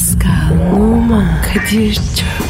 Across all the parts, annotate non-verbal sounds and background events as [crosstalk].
Pascal, Oman, Kadir çok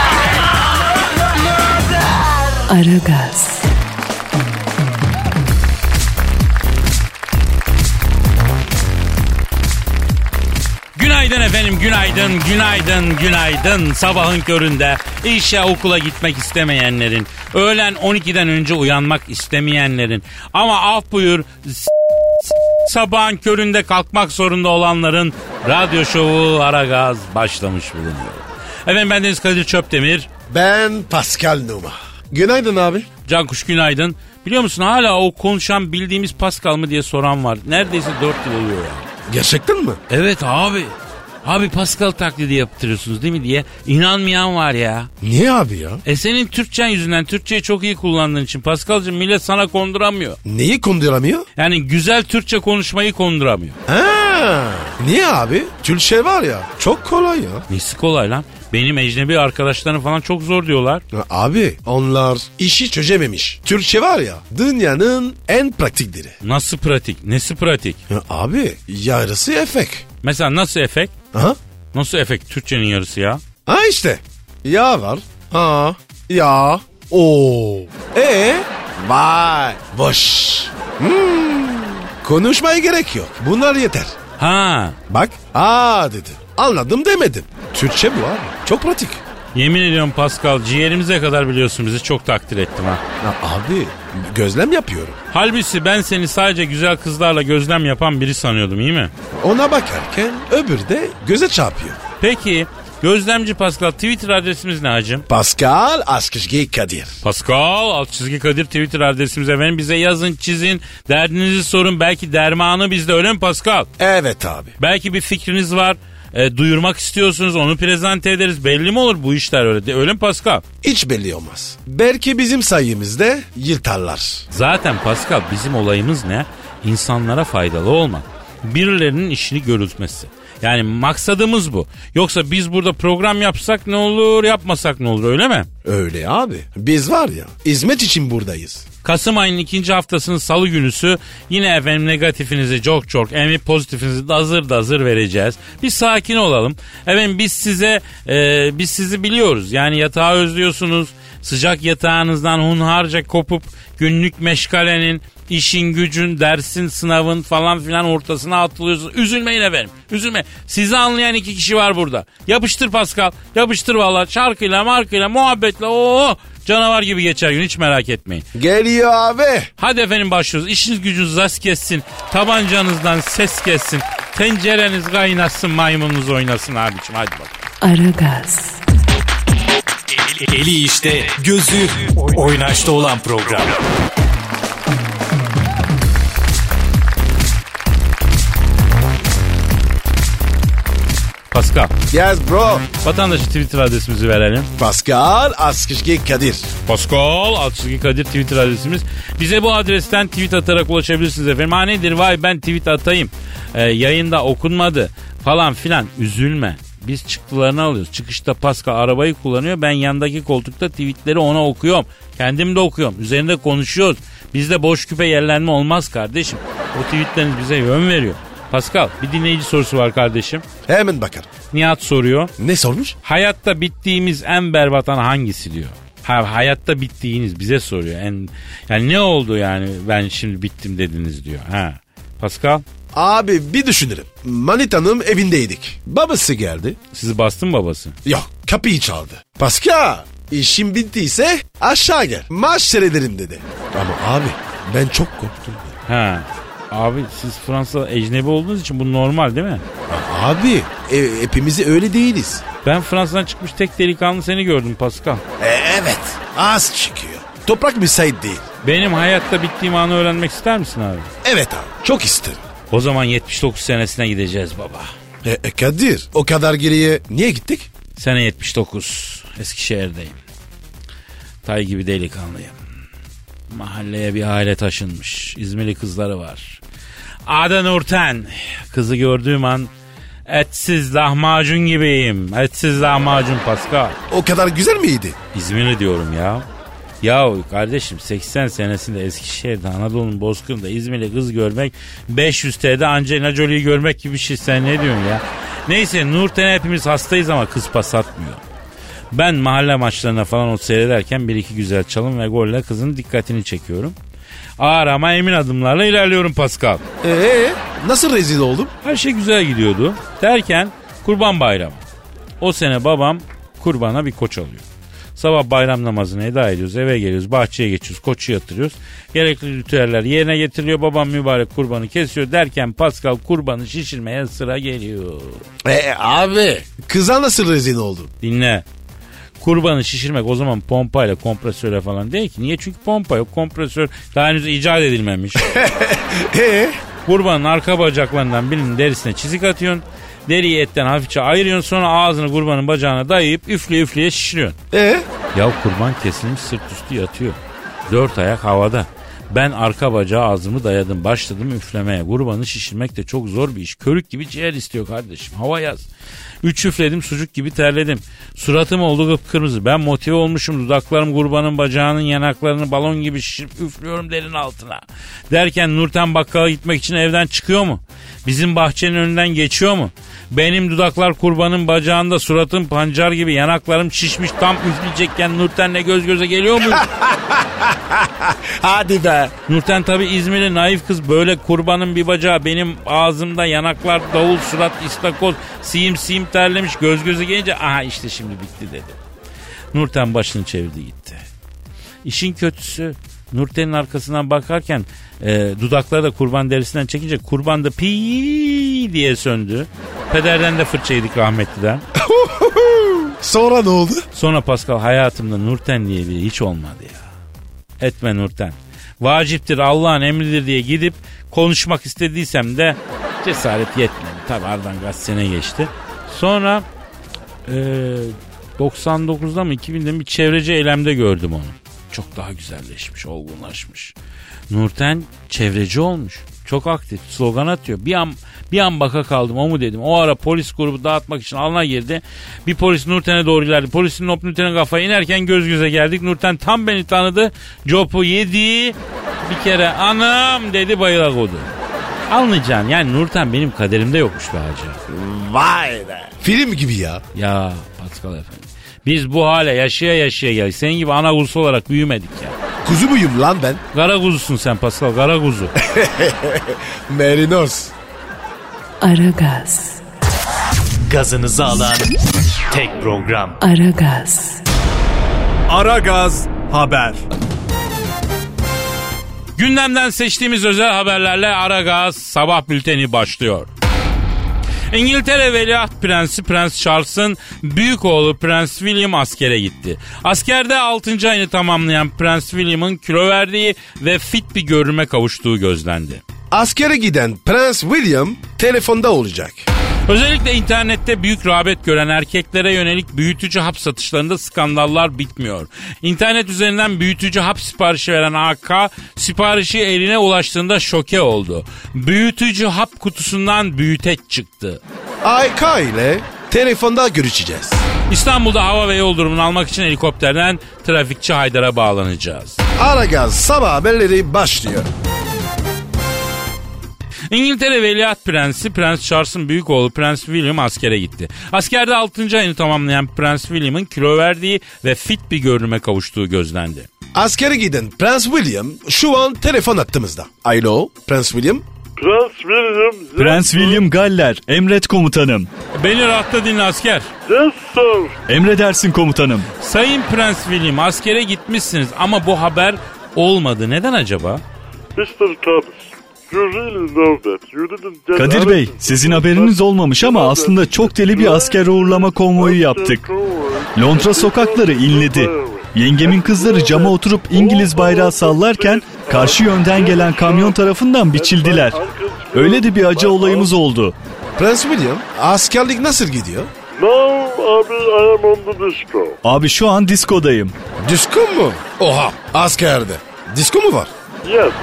Aragaz, Günaydın efendim, günaydın, günaydın, günaydın. Sabahın köründe işe okula gitmek istemeyenlerin, öğlen 12'den önce uyanmak istemeyenlerin ama af buyur sabahın köründe kalkmak zorunda olanların radyo şovu Aragaz başlamış bulunuyor. Efendim ben Deniz Kadir Çöptemir. Ben Pascal Numa. Günaydın abi. Cankuş günaydın. Biliyor musun hala o konuşan bildiğimiz Pascal mı diye soran var. Neredeyse 4 yıl oluyor ya. Gerçekten mi? Evet abi. Abi Pascal taklidi yaptırıyorsunuz değil mi diye inanmayan var ya. Niye abi ya? E senin Türkçen yüzünden Türkçeyi çok iyi kullandığın için Pascal'cığım millet sana konduramıyor. Neyi konduramıyor? Yani güzel Türkçe konuşmayı konduramıyor. Ha, niye abi? Türkçe var ya çok kolay ya. Nesi kolay lan? Benim ecnebi arkadaşlarım falan çok zor diyorlar. Ya Abi onlar işi çözememiş. Türkçe var ya dünyanın en pratikleri. Nasıl pratik? Nesi pratik? Ya abi yarısı efek. Mesela nasıl efekt? Aha. Nasıl efekt Türkçenin yarısı ya? Ha işte. Ya var. Ha. Ya. O. E. Vay. Boş. Hmm. Konuşmaya gerek yok. Bunlar yeter. Ha Bak. Aa dedi. Anladım demedim. Türkçe bu abi. Çok pratik. Yemin ediyorum Pascal ciğerimize kadar biliyorsun bizi çok takdir ettim ha. Ya abi gözlem yapıyorum. Halbuki ben seni sadece güzel kızlarla gözlem yapan biri sanıyordum iyi mi? Ona bakarken öbürü de göze çarpıyor. Peki gözlemci Pascal Twitter adresimiz ne hacım? Pascal Askışgi Kadir. Pascal çizgi Kadir Twitter adresimiz efendim. Bize yazın çizin derdinizi sorun belki dermanı bizde öyle mi Pascal? Evet abi. Belki bir fikriniz var e, duyurmak istiyorsunuz onu prezente ederiz. Belli mi olur bu işler öyle de öyle mi Pascal? Hiç belli olmaz. Belki bizim sayemizde yırtarlar. Zaten Pascal bizim olayımız ne? İnsanlara faydalı olmak. Birilerinin işini görülmesi. Yani maksadımız bu. Yoksa biz burada program yapsak ne olur yapmasak ne olur öyle mi? Öyle abi. Biz var ya hizmet için buradayız. Kasım ayının ikinci haftasının salı günüsü yine efendim negatifinizi çok çok emi pozitifinizi dazır dazır vereceğiz. Bir sakin olalım. Efendim biz size e, biz sizi biliyoruz. Yani yatağı özlüyorsunuz. Sıcak yatağınızdan hunharca kopup günlük meşgalenin işin gücün, dersin, sınavın falan filan ortasına atılıyorsunuz. Üzülmeyin efendim. Üzülme. Sizi anlayan iki kişi var burada. Yapıştır Pascal. Yapıştır valla. Şarkıyla markıyla muhabbetle. Oo, canavar gibi geçer gün hiç merak etmeyin. Geliyor abi. Hadi efendim başlıyoruz. İşiniz gücünüz rast kessin. Tabancanızdan ses kessin. Tencereniz kaynasın maymununuz oynasın abicim hadi bak. Aragaz, Eli işte, gözü oynaşta olan program. Pascal. Yes bro. Vatandaşı Twitter adresimizi verelim. Pascal Askışgi Kadir. Pascal Altçizgi Kadir Twitter adresimiz. Bize bu adresten tweet atarak ulaşabilirsiniz efendim. Ha nedir vay ben tweet atayım. Ee, yayında okunmadı falan filan üzülme. Biz çıktılarını alıyoruz. Çıkışta Pascal arabayı kullanıyor. Ben yandaki koltukta tweetleri ona okuyorum. Kendim de okuyorum. Üzerinde konuşuyoruz. Bizde boş küpe yerlenme olmaz kardeşim. O tweetleriniz bize yön veriyor. Pascal bir dinleyici sorusu var kardeşim. Hemen bakarım. Nihat soruyor. Ne sormuş? Hayatta bittiğimiz en berbat an hangisi diyor. Ha, hayatta bittiğiniz bize soruyor. En, yani ne oldu yani ben şimdi bittim dediniz diyor. Ha. Pascal Abi bir düşünürüm. Manita'nın evindeydik. Babası geldi. sizi bastı mı babası? Yok kapıyı çaldı. Pascal işim bittiyse aşağı gel. Maaş seyrederim dedi. Ama abi ben çok korktum. Ha. Abi siz Fransa ecnebi olduğunuz için bu normal değil mi? Abi e, hepimiz öyle değiliz. Ben Fransa'dan çıkmış tek delikanlı seni gördüm Pascal. E, evet az çıkıyor. Toprak müsait değil. Benim hayatta bittiğim anı öğrenmek ister misin abi? Evet abi çok isterim. O zaman 79 senesine gideceğiz baba. E, e, Kadir o kadar geriye niye gittik? Sene 79. Eskişehir'deyim. Tay gibi delikanlıyım. Mahalleye bir aile taşınmış. İzmirli kızları var. Adı Nurten. Kızı gördüğüm an etsiz lahmacun gibiyim. Etsiz lahmacun Pascal. O kadar güzel miydi? İzmirli diyorum ya. Ya kardeşim 80 senesinde Eskişehir'de Anadolu'nun bozkırında İzmir'de kız görmek 500 TL'de Angelina Jolie'yi görmek gibi bir şey sen ne diyorsun ya? Neyse Nurten hepimiz hastayız ama kız pas atmıyor. Ben mahalle maçlarına falan o seyrederken bir iki güzel çalım ve golle kızın dikkatini çekiyorum. Ağır ama emin adımlarla ilerliyorum Pascal. Ee, nasıl rezil oldum? Her şey güzel gidiyordu. Derken kurban bayramı. O sene babam kurbana bir koç alıyor. Sabah bayram namazını eda ediyoruz. Eve geliyoruz. Bahçeye geçiyoruz. Koçu yatırıyoruz. Gerekli ritüeller yerine getiriliyor. Babam mübarek kurbanı kesiyor. Derken Pascal kurbanı şişirmeye sıra geliyor. Ee, abi kıza nasıl rezil oldum? Dinle. Kurbanı şişirmek o zaman pompayla kompresörle falan değil ki. Niye? Çünkü pompa yok. Kompresör daha henüz icat edilmemiş. [laughs] Ee, Kurbanın arka bacaklarından birinin derisine çizik atıyorsun. Deriyi etten hafifçe ayırıyorsun sonra ağzını kurbanın bacağına dayayıp üfleye üfleye şişiriyorsun. ee, Ya kurban kesilmiş sırt üstü yatıyor. Dört ayak havada. Ben arka bacağı ağzımı dayadım başladım üflemeye. Kurbanı şişirmek de çok zor bir iş. Körük gibi ciğer istiyor kardeşim. Hava yaz. Üç üfledim sucuk gibi terledim. Suratım oldu kıpkırmızı. Ben motive olmuşum. Dudaklarım kurbanın bacağının yanaklarını balon gibi şişirip üflüyorum derin altına. Derken Nurten bakkala gitmek için evden çıkıyor mu? Bizim bahçenin önünden geçiyor mu? Benim dudaklar kurbanın bacağında suratım pancar gibi yanaklarım şişmiş tam üfleyecekken Nurten'le göz göze geliyor mu? [laughs] [laughs] hadi be. Nurten tabi İzmirli naif kız böyle kurbanın bir bacağı benim ağzımda yanaklar davul surat istakoz siyim siyim terlemiş göz göze gelince aha işte şimdi bitti dedi. Nurten başını çevirdi gitti. İşin kötüsü Nurten'in arkasından bakarken e, dudakları da kurban derisinden çekince kurban da pi diye söndü. Pederden de fırça yedik rahmetliden. [laughs] Sonra ne oldu? Sonra Pascal hayatımda Nurten diye biri hiç olmadı ya. Etme Nurten. Vaciptir Allah'ın emridir diye gidip konuşmak istediysem de cesaret yetmedi. Tabi aradan kaç sene geçti. Sonra e, 99'da mı 2000'de mi bir çevreci eylemde gördüm onu. Çok daha güzelleşmiş, olgunlaşmış. Nurten çevreci olmuş. Çok aktif. Slogan atıyor. Bir an bir an baka kaldım. O mu dedim. O ara polis grubu dağıtmak için alana girdi. Bir polis Nurten'e doğru ilerledi. Polisin hop Nurten'e kafaya inerken göz göze geldik. Nurten tam beni tanıdı. Copu yedi. Bir kere anam dedi bayıla kodu. Anlayacaksın yani Nurten benim kaderimde yokmuş be hacı. Vay be. Film gibi ya. Ya Pascal efendi. Biz bu hale yaşaya yaşaya geldik. Senin gibi ana kuzusu olarak büyümedik ya. Kuzu muyum lan ben? Kara kuzusun sen Pascal kara kuzu. [laughs] Merinos. Aragaz, Gazınızı alan tek program. Aragaz, Aragaz Haber. Gündemden seçtiğimiz özel haberlerle Aragaz sabah bülteni başlıyor. İngiltere Veliaht Prensi Prens Charles'ın büyük oğlu Prens William askere gitti. Askerde 6. ayını tamamlayan Prens William'ın kilo verdiği ve fit bir görünüme kavuştuğu gözlendi. Askere giden Prens William telefonda olacak. Özellikle internette büyük rağbet gören erkeklere yönelik büyütücü hap satışlarında skandallar bitmiyor. İnternet üzerinden büyütücü hap siparişi veren AK siparişi eline ulaştığında şoke oldu. Büyütücü hap kutusundan büyüteç çıktı. AYK ile telefonda görüşeceğiz. İstanbul'da hava ve yol durumunu almak için helikopterden trafikçi Haydar'a bağlanacağız. Aragaz sabah haberleri başlıyor. İngiltere Veliaht Prensi Prens Charles'ın büyük oğlu Prens William askere gitti. Askerde 6. ayını tamamlayan Prens William'ın kilo verdiği ve fit bir görünüme kavuştuğu gözlendi. Askere giden Prens William şu an telefon attığımızda. Alo Prens William. Prens William. Prens William Galler, emret komutanım. Beni rahatta dinle asker. Yes sir. Emredersin komutanım. Sayın Prens William askere gitmişsiniz ama bu haber olmadı. Neden acaba? Mr. Thomas. Kadir Bey, sizin haberiniz olmamış ama aslında çok deli bir asker uğurlama konvoyu yaptık. Londra sokakları inledi. Yengemin kızları cama oturup İngiliz bayrağı sallarken karşı yönden gelen kamyon tarafından biçildiler. Öyle de bir acı olayımız oldu. Prens William askerlik nasıl gidiyor? Now, abi, I am on the disco. Abi şu an diskodayım. Disko mu? Oha askerde. Disko mu var? Yes.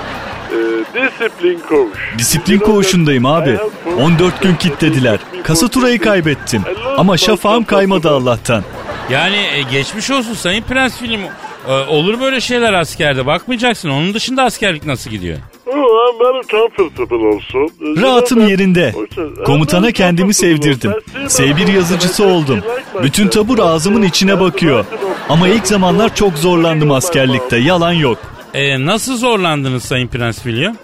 Disiplin You know koğuşundayım abi. I have for- 14 gün kilitlediler. Kasaturayı kaybettim. Ama şafağım kaymadı Allah'tan. Yani e, geçmiş olsun Sayın Prens film. E, olur böyle şeyler askerde bakmayacaksın. Onun dışında askerlik nasıl gidiyor? I'm very comfortable. Uh, you Rahatım yerinde. I'm Komutana kendimi sevdirdim. also. I see S1 my- yazıcısı oldum. Bütün tabur ağzımın içine bakıyor. Ama ilk zamanlar çok zorlandım askerlikte. Yalan yok. E, nasıl zorlandınız Sayın Prens William?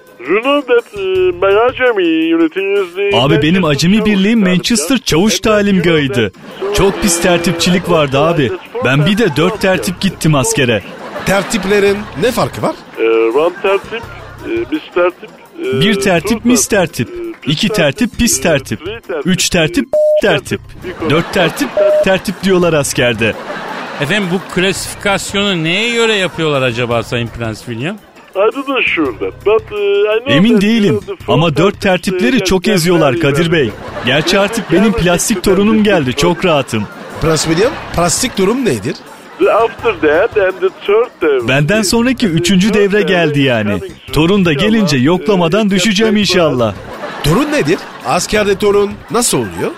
The... Abi benim acemi birliğim Manchester. Çavuş And then Talim you know Gayı'ydı. that- Çok pis tertipçilik vardı abi. Ben bir de dört tertip gittim askere. Tertiplerin ne farkı var? Uh, Bir tertip mis tertip. İki tertip pis tertip. Üç tertip tertip. Dört tertip tertip diyorlar askerde. Efendim bu klasifikasyonu neye göre yapıyorlar acaba Sayın Prens William? Didn't sure that, but, uh, know Emin değilim ama dört uh, tertipleri çok eziyorlar Kadir Bey. Gerçi artık benim plastik torunum geldi çok rahatım. Prens William plastik durum nedir? The After that and the third devre. Benden sonraki üçüncü devre geldi yani. Torun da gelince yoklamadan düşeceğim inşallah. Torun nedir? Askerde torun nasıl oluyor?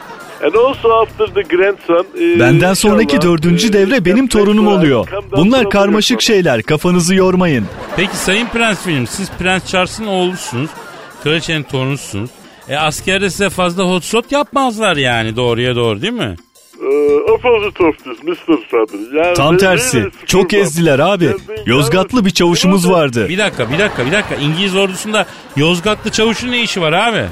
And also after the grandson, uh, Benden sonraki dördüncü uh, devre benim torunum oluyor. Bunlar karmaşık şeyler kafanızı yormayın. Peki Sayın Prens William siz Prens Charles'ın oğlusunuz. Kraliçenin torunusunuz. E askerde size fazla hotshot yapmazlar yani doğruya doğru değil mi? Yani Tam tersi. Çok ezdiler abi. Yozgatlı bir çavuşumuz vardı. Bir dakika bir dakika bir dakika. İngiliz ordusunda Yozgatlı çavuşun ne işi var abi?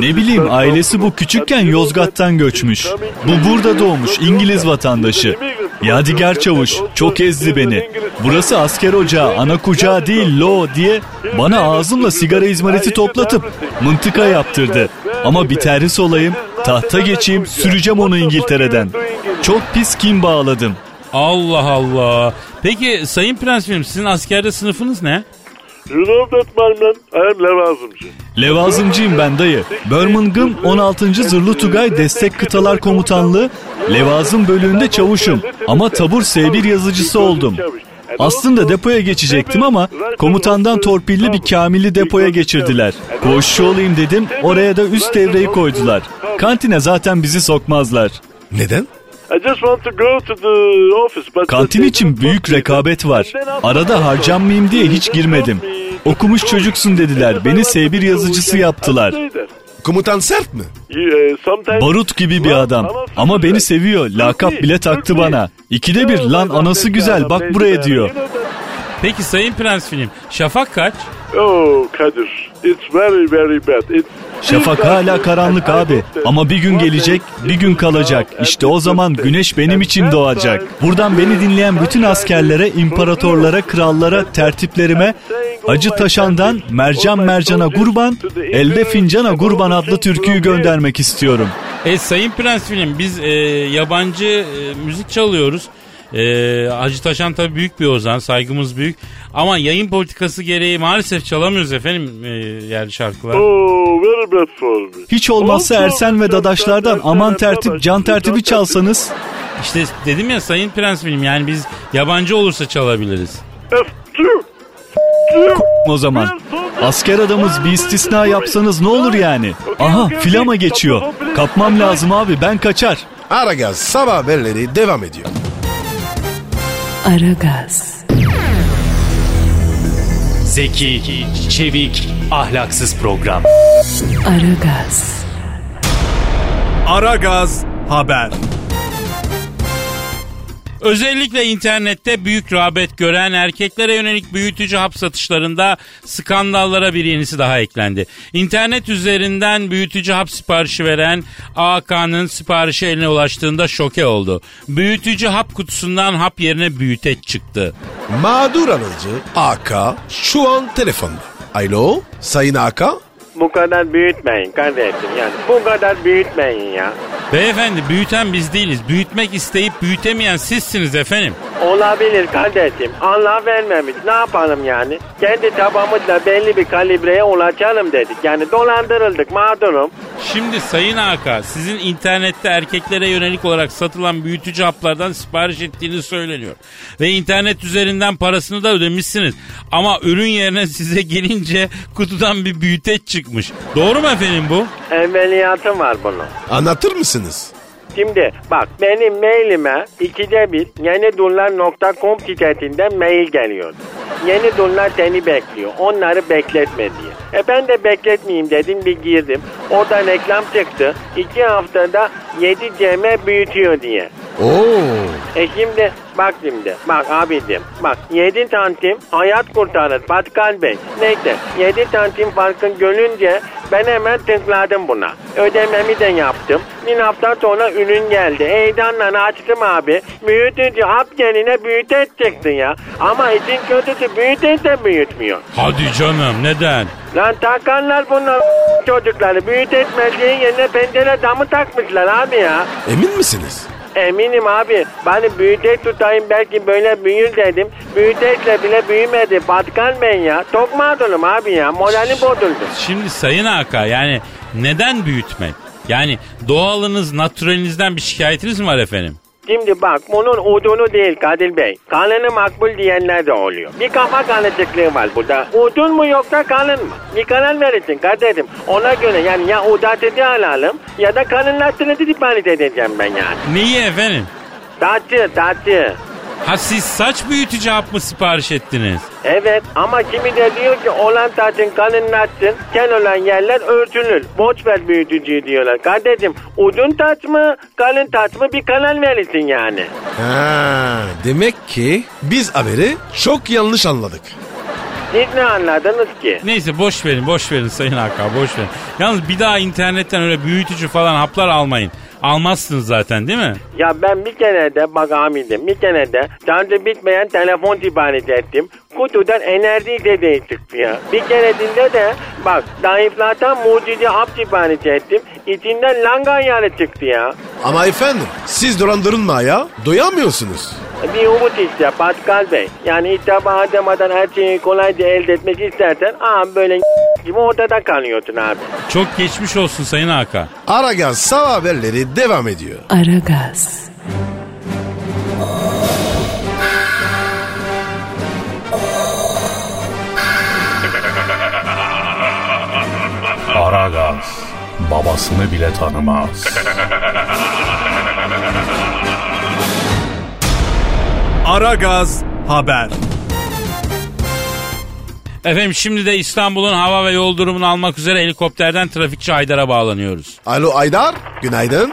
Ne bileyim ailesi bu küçükken Yozgat'tan göçmüş. Bu burada doğmuş İngiliz vatandaşı. Yadigar Çavuş çok ezdi beni. Burası asker ocağı ana kucağı değil lo diye bana ağzımla sigara izmariti toplatıp mıntıka yaptırdı. Ama bir terhis olayım tahta geçeyim süreceğim onu İngiltere'den. Çok pis kim bağladım. Allah Allah. Peki Sayın Prens William sizin askerde sınıfınız ne? You know that my man? I am levazımcı. Levazımcıyım ben dayı. Birmingham 16. Zırhlı Tugay Destek Kıtalar Komutanlığı Levazım bölüğünde çavuşum. Ama tabur S1 yazıcısı oldum. Aslında depoya geçecektim ama komutandan torpilli bir Kamil'i depoya geçirdiler. Koğuşçu olayım dedim oraya da üst devreyi koydular. Kantine zaten bizi sokmazlar. Neden? I just want to go to the office. But Kantin için büyük rekabet var. Arada harcanmayayım diye hiç girmedim. Okumuş çocuksun dediler. Beni S1 yazıcısı yaptılar. Komutan sert mi? Barut gibi bir adam. Ama beni seviyor. Lakap bile taktı bana. İkide bir lan anası güzel bak buraya diyor. Peki Sayın Prens William Şafak kaç? Oh Kadir, it's very very bad. It's Şafak hala karanlık abi. Ama bir gün gelecek, bir gün kalacak. İşte o zaman güneş benim için doğacak. Buradan beni dinleyen bütün askerlere, imparatorlara, krallara, tertiplerime Hacı Taşan'dan Mercan Mercan'a kurban, Elde Fincana kurban adlı türküyü göndermek istiyorum. E Sayın Prens William biz e, yabancı e, müzik çalıyoruz. E, Hacı Taşan tabii büyük bir ozan saygımız büyük. Ama yayın politikası gereği maalesef çalamıyoruz efendim e, yerli şarkılar. Oh. Hiç olmazsa Ersen ve Dadaşlardan aman tertip, can tertibi çalsanız. İşte dedim ya Sayın Prens William yani biz yabancı olursa çalabiliriz. F2. O zaman asker adamız bir istisna yapsanız ne olur yani? Aha filama geçiyor. Kapmam lazım abi ben kaçar. Aragaz sabah haberleri devam ediyor. Aragaz, Zeki, çevik, ahlaksız program. Aragaz, Aragaz haber. Özellikle internette büyük rağbet gören erkeklere yönelik büyütücü hap satışlarında skandallara bir yenisi daha eklendi. İnternet üzerinden büyütücü hap siparişi veren AK'nın siparişi eline ulaştığında şoke oldu. Büyütücü hap kutusundan hap yerine büyüteç çıktı. Mağdur alıcı AK şu an telefonda. Alo Sayın AK Bu kadar büyütmeyin kardeşim yani bu kadar büyütmeyin ya. Beyefendi büyüten biz değiliz. Büyütmek isteyip büyütemeyen sizsiniz efendim. Olabilir kardeşim. Allah vermemiş. Ne yapalım yani? Kendi tabağımızla belli bir kalibreye ulaşalım dedik. Yani dolandırıldık mağdurum. Şimdi Sayın Aka sizin internette erkeklere yönelik olarak satılan büyütücü haplardan sipariş ettiğiniz söyleniyor. Ve internet üzerinden parasını da ödemişsiniz. Ama ürün yerine size gelince kutudan bir büyüteç çıkmış. Doğru mu efendim bu? Evveliyatı var bunun. Anlatır mısınız? Şimdi bak benim mailime ikide bir yenidunlar.com sitesinden mail geliyordu. Yeni dunlar seni bekliyor. Onları bekletme diye. E ben de bekletmeyeyim dedim bir girdim. Oradan reklam çıktı. İki haftada 7 cm büyütüyor diye. Oo. E şimdi bak şimdi bak abicim bak 7 santim hayat kurtarır Pascal Bey. Neyse 7 santim farkın görünce ben hemen tıkladım buna. Ödememi de yaptım. Bir hafta sonra ürün geldi. Heyecanla açtım abi. Büyütücü hap yerine büyüteç çıktı ya. Ama için kötüsü büyüteç de büyütmüyor. Hadi canım neden? Lan takanlar bunlar çocukları. Büyüteç merceğin yerine pencere damı takmışlar abi ya. Emin misiniz? Eminim abi. Beni büyüteç tutayım belki böyle büyür dedim. Büyüteçle bile büyümedi. Batkan ben ya. Çok mağdurum abi ya. Morali bozuldu. Şimdi Sayın Aka yani neden büyütmek? Yani doğalınız, naturalinizden bir şikayetiniz mi var efendim? Şimdi bak bunun udunu değil Kadir Bey. Kanını makbul diyenler de oluyor. Bir kafa kanıcıklığı var burada. Udun mu yoksa kanın mı? Bir karar verirsin kardeşim. Ona göre yani ya udateti alalım ya da kanınlaştırıcı sipariş edeceğim ben yani. Neyi efendim? Tatçı tatçı. Ha siz saç büyütücü hap mı sipariş ettiniz? Evet ama kimi de diyor ki olan taçın kalınlaşsın, kel olan yerler örtülür. Boş ver büyütücüyü diyorlar. Kardeşim uzun taç mı kalın taç mı bir kanal verirsin yani. Ha, demek ki biz haberi çok yanlış anladık. Siz ne anladınız ki? Neyse boş verin boş verin Sayın Aka boş verin. Yalnız bir daha internetten öyle büyütücü falan haplar almayın. Almazsınız zaten değil mi? Ya ben bir kere de bak amirim bir kere de tarzı bitmeyen telefon sipariş ettim. Kutudan enerji içeceği çıktı ya. Bir keresinde de bak zayıflatan mucize hap sipariş ettim. İçinden langan yağı çıktı ya. Ama efendim siz dolandırılma ya. Doyamıyorsunuz. Bir umut işte Pascal Bey. Yani hitaba harcamadan her şeyi kolayca elde etmek istersen aa böyle [laughs] gibi ortada kalıyorsun abi. Çok geçmiş olsun Sayın Aka. Aragaz sabah haberleri devam ediyor. Aragaz, babasını bile tanımaz. Aragaz haber. Efendim şimdi de İstanbul'un hava ve yol durumunu almak üzere helikopterden trafikçi Haydar'a bağlanıyoruz. Alo Aydar, günaydın.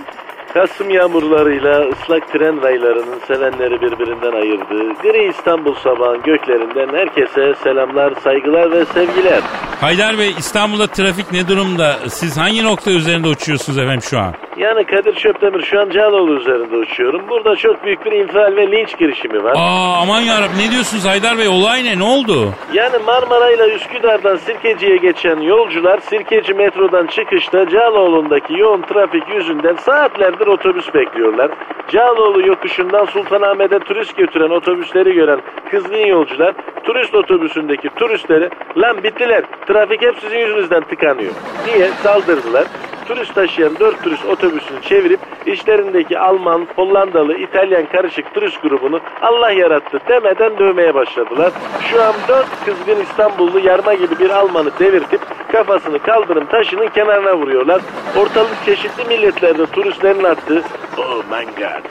Kasım yağmurlarıyla ıslak tren raylarının sevenleri birbirinden ayırdığı gri İstanbul sabahın göklerinden herkese selamlar, saygılar ve sevgiler. Haydar Bey İstanbul'da trafik ne durumda? Siz hangi nokta üzerinde uçuyorsunuz efendim şu an? Yani Kadir Çöptemir şu an Cağaloğlu üzerinde uçuyorum. Burada çok büyük bir infial ve linç girişimi var. Aa aman yarabbim ne diyorsunuz Haydar Bey olay ne ne oldu? Yani Marmara ile Üsküdar'dan Sirkeci'ye geçen yolcular Sirkeci metrodan çıkışta Cağaloğlu'ndaki yoğun trafik yüzünden saatlerdir otobüs bekliyorlar. Cağaloğlu yokuşundan Sultanahmet'e turist götüren otobüsleri gören kızgın yolcular turist otobüsündeki turistleri lan bittiler trafik hep sizin yüzünüzden tıkanıyor diye saldırdılar. Turist taşıyan 4 turist otobüsünü çevirip işlerindeki Alman, Hollandalı, İtalyan karışık turist grubunu Allah yarattı demeden dövmeye başladılar. Şu an 4 kızgın İstanbullu yarma gibi bir Almanı devirtip kafasını kaldırım taşının kenarına vuruyorlar. Ortalık çeşitli milletlerde turistlerin attığı Oh my god,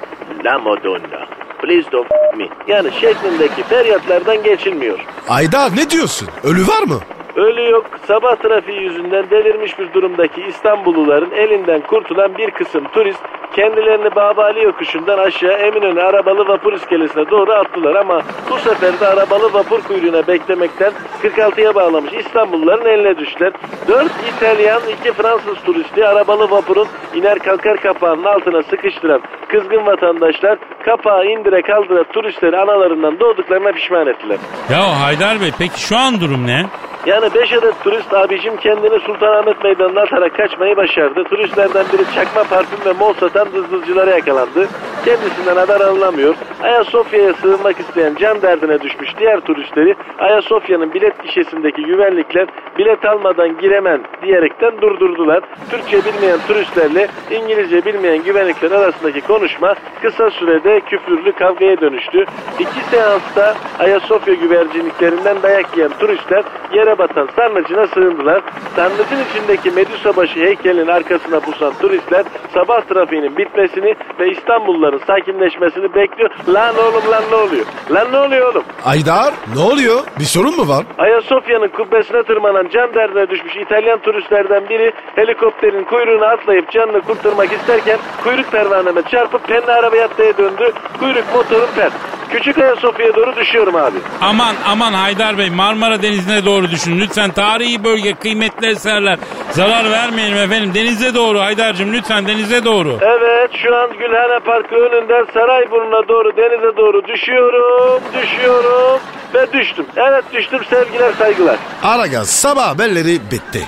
La Madonna, please don't me yani şeklindeki feryatlardan geçilmiyor. Aydar ne diyorsun? Ölü var mı? Ölü yok. Sabah trafiği yüzünden delirmiş bir durumdaki İstanbulluların elinden kurtulan bir kısım turist kendilerini Babali yokuşundan aşağı Eminönü arabalı vapur iskelesine doğru attılar ama bu sefer de arabalı vapur kuyruğuna beklemekten 46'ya bağlamış İstanbulluların eline düştüler. 4 İtalyan, 2 Fransız turisti arabalı vapurun iner kalkar kapağının altına sıkıştıran kızgın vatandaşlar kapağı indire kaldıra turistleri analarından doğduklarına pişman ettiler. Ya Haydar Bey peki şu an durum ne? Yani 5 adet turist abicim kendini Sultanahmet Meydanı'na atarak kaçmayı başardı. Turistlerden biri çakma parfüm ve mol satan dızlıcılara yakalandı. Kendisinden haber alınamıyor. Ayasofya'ya sığınmak isteyen can derdine düşmüş diğer turistleri Ayasofya'nın bilet gişesindeki güvenlikler bilet almadan giremem diyerekten durdurdular. Türkçe bilmeyen turistlerle İngilizce bilmeyen güvenlikler arasındaki konuşma kısa sürede küfürlü kavgaya dönüştü. İki seansta Ayasofya güvercinliklerinden dayak yiyen turistler yere batan sarnıcına sığındılar. Sarnıcın içindeki Medusa başı heykelinin arkasına pusan turistler sabah trafiğinin bitmesini ve İstanbulluların sakinleşmesini bekliyor. Lan oğlum lan ne oluyor? Lan ne oluyor oğlum? Aydar ne oluyor? Bir sorun mu var? Ayasofya'nın kubbesine tırmanan can derdine düşmüş İtalyan turistlerden biri helikopterin kuyruğuna atlayıp canını kurtarmak isterken kuyruk pervaneme çarpıp kendi arabaya döndü. Kuyruk motorun ters. Küçük Ayasofya'ya doğru düşüyorum abi. Aman aman Haydar Bey Marmara Denizi'ne doğru düşünün. Lütfen tarihi bölge kıymetli eserler. Zarar vermeyelim efendim. Denize doğru Haydar'cığım lütfen denize doğru. Evet şu an Gülhane Parkı önünden Sarayburnu'na doğru denize doğru düşüyorum, düşüyorum ve düştüm. Evet düştüm sevgiler saygılar. Aragaz sabah haberleri bitti.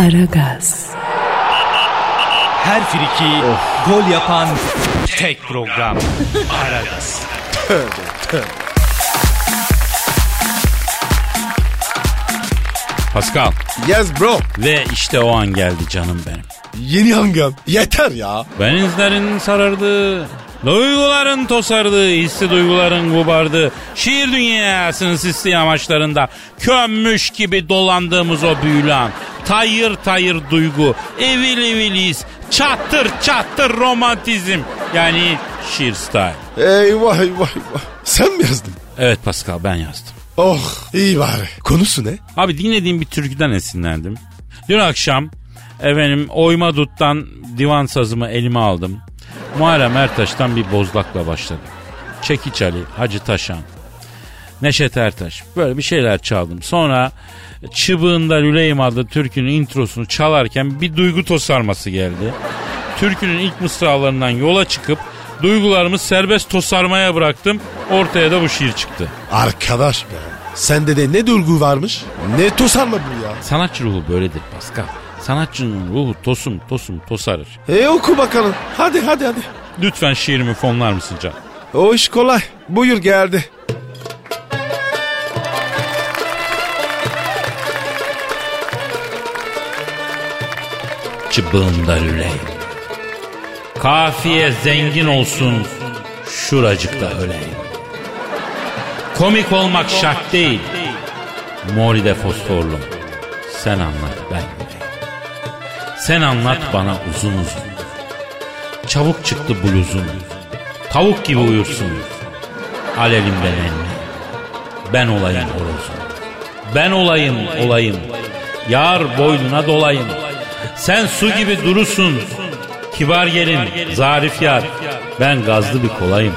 Aragaz, Her friki gol yapan tek program. Aragaz. Pascal Yes bro. ve işte o an geldi canım benim. Yeni hangam. Yeter ya. Benizlerin sarardı. Duyguların tosardı, hissi duyguların gubardı. Şiir dünyasının sisli amaçlarında kömmüş gibi dolandığımız o büyülü an. Tayır tayır duygu, evil eviliz, çattır çattır romantizm. Yani şiir style. Eyvah eyvah eyvah. Sen mi yazdın? Evet Pascal ben yazdım. Oh iyi bari. Konusu ne? Abi dinlediğim bir türküden esinlendim. Dün akşam efendim oyma duttan divan sazımı elime aldım. Muharrem Ertaş'tan bir bozlakla başladım. Çekiç Ali, Hacı Taşan, Neşet Ertaş böyle bir şeyler çaldım. Sonra Çıbığında Lüleyim adlı türkünün introsunu çalarken bir duygu tosarması geldi. Türkünün ilk mısralarından yola çıkıp duygularımı serbest tosarmaya bıraktım. Ortaya da bu şiir çıktı. Arkadaş be. Sende de ne durgu varmış? Ne tosarma bu ya? Sanatçı ruhu böyledir Pascal. Sanatçının ruhu tosum tosum tosarır. E oku bakalım. Hadi hadi hadi. Lütfen şiirimi fonlar mısın Can? O iş kolay. Buyur geldi. Çıbığında lüleyim. Kafiye zengin olsun, şuracıkta öleyim. Komik olmak şart değil. Moride fosforlu. Sen anlat ben güleyim. Sen anlat bana uzun uzun. Çabuk çıktı bluzun. Tavuk gibi uyursun. Al elimden elini. Ben olayım horozun. Ben olayım olayım. Yar boynuna dolayım. Sen su gibi durusun. Kibar gelin, zarif yar. Ben gazlı bir kolayım.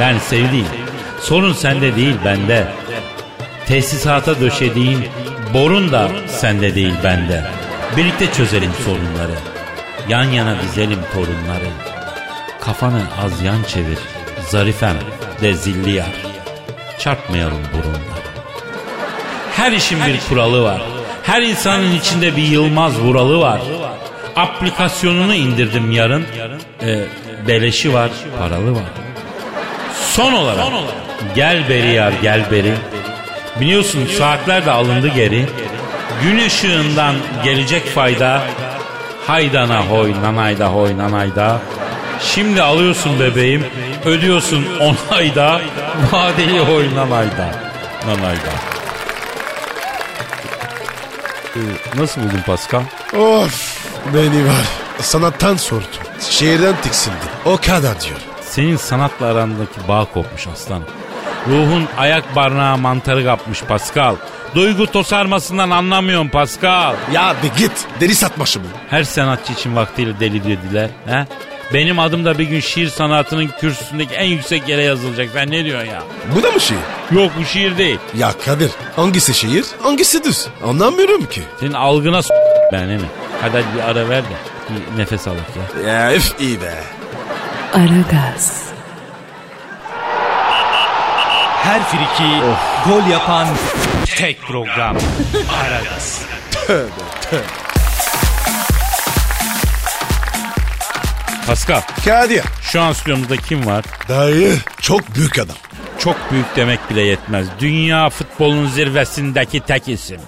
Yani sevdiğim. Sorun sende değil bende. Tesisata döşediğin borun da sende değil bende. Birlikte çözelim sorunları. Yan yana dizelim torunları. Kafanı az yan çevir. Zarifem de zilli yar. Çarpmayalım burunları. Her işin bir kuralı var. Her insanın içinde bir Yılmaz Vuralı var. Aplikasyonunu indirdim yarın. Ee, beleşi var, paralı var. Son olarak gel beri yar gel beri. Biliyorsun saatler de alındı geri. Gün ışığından gelecek fayda. Haydana hoy nanayda hoy nanayda. Şimdi alıyorsun bebeğim ödüyorsun on ayda. Vadeli hoy nanayda. Nanayda. Ee, Nasıl buldun Pascal? Of beni var. Sanattan sordu. Şehirden tiksindim. O kadar diyor. Senin sanatla arandaki bağ kopmuş aslanım. Ruhun ayak barnağı mantarı kapmış Pascal. Duygu tosarmasından anlamıyorum Pascal. Ya bir git. Deli satmaşı bu. Her sanatçı için vaktiyle deli dediler. He? Benim adım da bir gün şiir sanatının kürsüsündeki en yüksek yere yazılacak. Sen ne diyorsun ya? Bu da mı şiir? Yok bu şiir değil. Ya Kadir hangisi şiir hangisi düz? Anlamıyorum ki. Senin algına s- ben mi? Hadi, hadi bir ara ver de bir nefes alak ya. Ya üf iyi be. Aragaz, Her friki gol yapan tek program. Aragaz. Pascal Kadir. şu an stüdyomuzda kim var? Dayı çok büyük adam. Çok büyük demek bile yetmez. Dünya futbolunun zirvesindeki tek isim.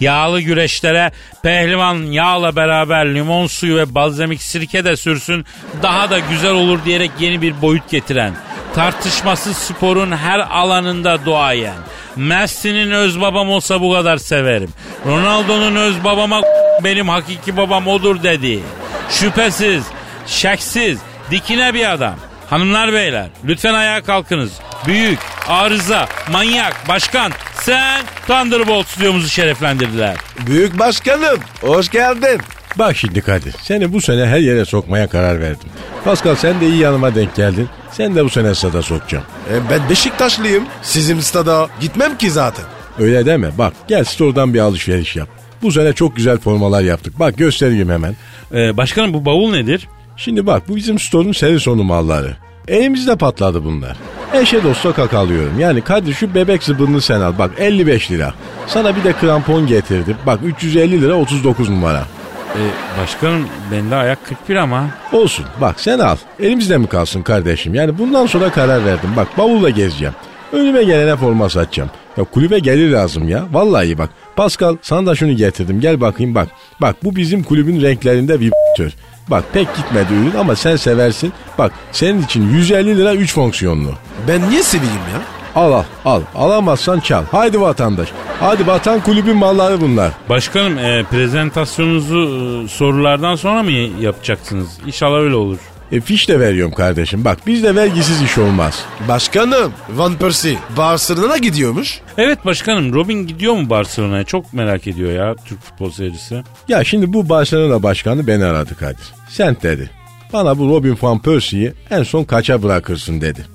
Yağlı güreşlere pehlivan yağla beraber limon suyu ve balzamik sirke de sürsün daha da güzel olur diyerek yeni bir boyut getiren. Tartışmasız sporun her alanında duayen. Messi'nin öz babam olsa bu kadar severim. Ronaldo'nun öz babama benim hakiki babam odur dedi. Şüphesiz, şeksiz, dikine bir adam. Hanımlar beyler lütfen ayağa kalkınız. Büyük, arıza, manyak, başkan sen Thunderbolt stüdyomuzu şereflendirdiler. Büyük başkanım hoş geldin. Bak şimdi Kadir seni bu sene her yere sokmaya karar verdim. Pascal sen de iyi yanıma denk geldin. Sen de bu sene stada sokacağım. E, ben Beşiktaşlıyım. Sizin stada gitmem ki zaten. Öyle deme bak gel store'dan bir alışveriş yap. Bu sene çok güzel formalar yaptık. Bak göstereyim hemen. Ee, başkanım bu bavul nedir? Şimdi bak bu bizim store'un seri sonu malları. Elimizde patladı bunlar. Eşe dosta kakalıyorum. Yani Kadir şu bebek zıbınını sen al. Bak 55 lira. Sana bir de krampon getirdim. Bak 350 lira 39 numara. Ee, başkanım bende ayak 41 ama. Olsun bak sen al. Elimizde mi kalsın kardeşim? Yani bundan sonra karar verdim. Bak bavulla gezeceğim. Önüme gelene forma satacağım. Ya kulübe gelir lazım ya. Vallahi bak. Pascal sana da şunu getirdim. Gel bakayım bak. Bak bu bizim kulübün renklerinde bir tür. Bak pek gitmedi ürün ama sen seversin. Bak senin için 150 lira 3 fonksiyonlu. Ben niye seveyim ya? Al al al. Alamazsan çal. Haydi vatandaş. Hadi vatan kulübün malları bunlar. Başkanım e, prezentasiyonunuzu e, sorulardan sonra mı yapacaksınız? İnşallah öyle olur. E fiş de veriyorum kardeşim. Bak bizde vergisiz iş olmaz. Başkanım Van Persie Barcelona'ya gidiyormuş. Evet başkanım Robin gidiyor mu Barcelona'ya? Çok merak ediyor ya Türk futbol seyircisi. Ya şimdi bu Barcelona başkanı beni aradı Kadir. Sen dedi. Bana bu Robin Van Persie'yi en son kaça bırakırsın dedi.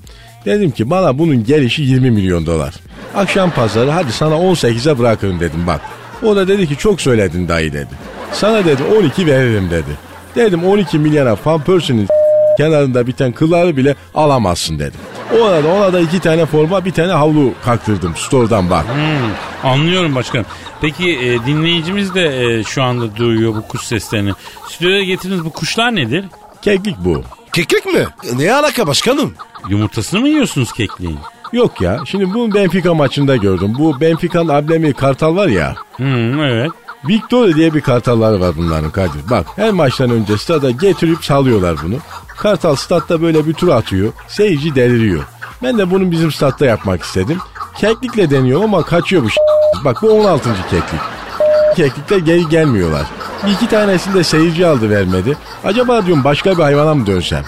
Dedim ki bana bunun gelişi 20 milyon dolar. Akşam pazarı hadi sana 18'e bırakırım dedim bak. O da dedi ki çok söyledin dayı dedi. Sana dedi 12 veririm dedi. Dedim 12 milyara Van Persie'nin kenarında biten kılları bile alamazsın dedim. O arada ona da iki tane forma bir tane havlu kaktırdım store'dan bak. Hmm, anlıyorum başkanım. Peki e, dinleyicimiz de e, şu anda duyuyor bu kuş seslerini. Stüdyoya getirdiğiniz bu kuşlar nedir? Keklik bu. Keklik mi? Ne alaka başkanım? Yumurtasını mı yiyorsunuz kekliğin? Yok ya şimdi bunu Benfica maçında gördüm. Bu Benfica'nın ablemi kartal var ya. Hmm, evet. Victoria diye bir kartalları var bunların Kadir. Bak her maçtan önce stada getirip salıyorlar bunu. Kartal statta böyle bir tur atıyor. Seyirci deliriyor. Ben de bunu bizim statta yapmak istedim. Keklikle deniyor ama kaçıyor bu ş- Bak bu 16. keklik. Keklikle geri gelmiyorlar. Bir iki tanesini de seyirci aldı vermedi. Acaba diyorum başka bir hayvana mı dönsem?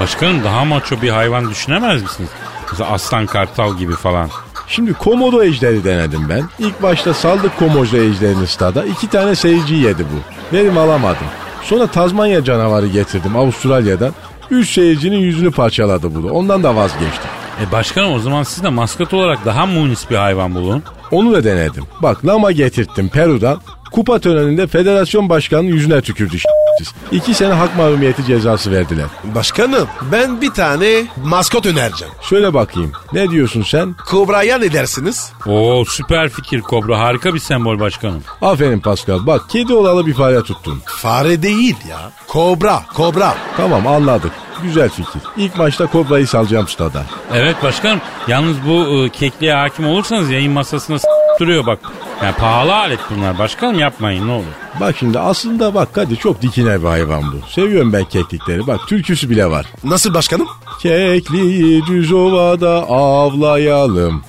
Başkanım daha maço bir hayvan düşünemez misiniz? Mesela aslan kartal gibi falan. Şimdi komodo ejderi denedim ben. İlk başta saldık komodo ejderini stada. İki tane seyirci yedi bu. Verim alamadım. Sonra Tazmanya canavarı getirdim Avustralya'dan. Üç seyircinin yüzünü parçaladı bunu. Ondan da vazgeçtim. E başkanım o zaman siz de maskat olarak daha munis bir hayvan bulun. Onu da denedim. Bak lama getirttim Peru'dan. Kupa töreninde federasyon başkanının yüzüne tükürdü ş**siz. İki sene hak mahrumiyeti cezası verdiler. Başkanım ben bir tane maskot önereceğim. Söyle bakayım ne diyorsun sen? Kobra'ya ne dersiniz? Oo süper fikir Kobra harika bir sembol başkanım. Aferin Pascal bak kedi olalı bir fare tuttun. Fare değil ya. Kobra, kobra. Tamam anladık. Güzel fikir. İlk maçta kobrayı salacağım stada. Evet başkanım yalnız bu e, kekliğe hakim olursanız yayın masasına s- duruyor bak. Yani pahalı alet bunlar başkanım yapmayın ne olur. Bak şimdi aslında bak Kadir çok dikine bir hayvan bu. Seviyorum ben keklikleri. Bak türküsü bile var. Nasıl başkanım? Kekliği düz ovada avlayalım.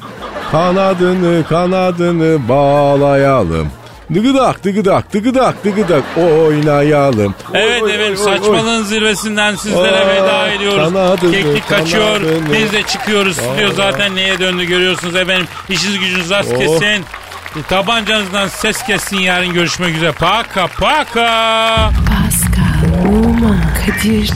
Kanadını kanadını bağlayalım. Dıgıdak dıgıdak dıgıdak dıgıdak oynayalım. Evet Oy, efendim oy, oy, oy. saçmalığın zirvesinden sizlere Aa, veda ediyoruz. kanadını, Keklik kaçıyor. kanadını. Biz de çıkıyoruz. Stüdyo zaten neye döndü görüyorsunuz efendim. İşiniz gücünüz rast Oh. kessin. Tabancanızdan ses kessin yarın görüşmek üzere. Paka paka. Pascal, Oman, Kadir çok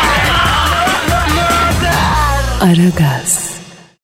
Aragaz.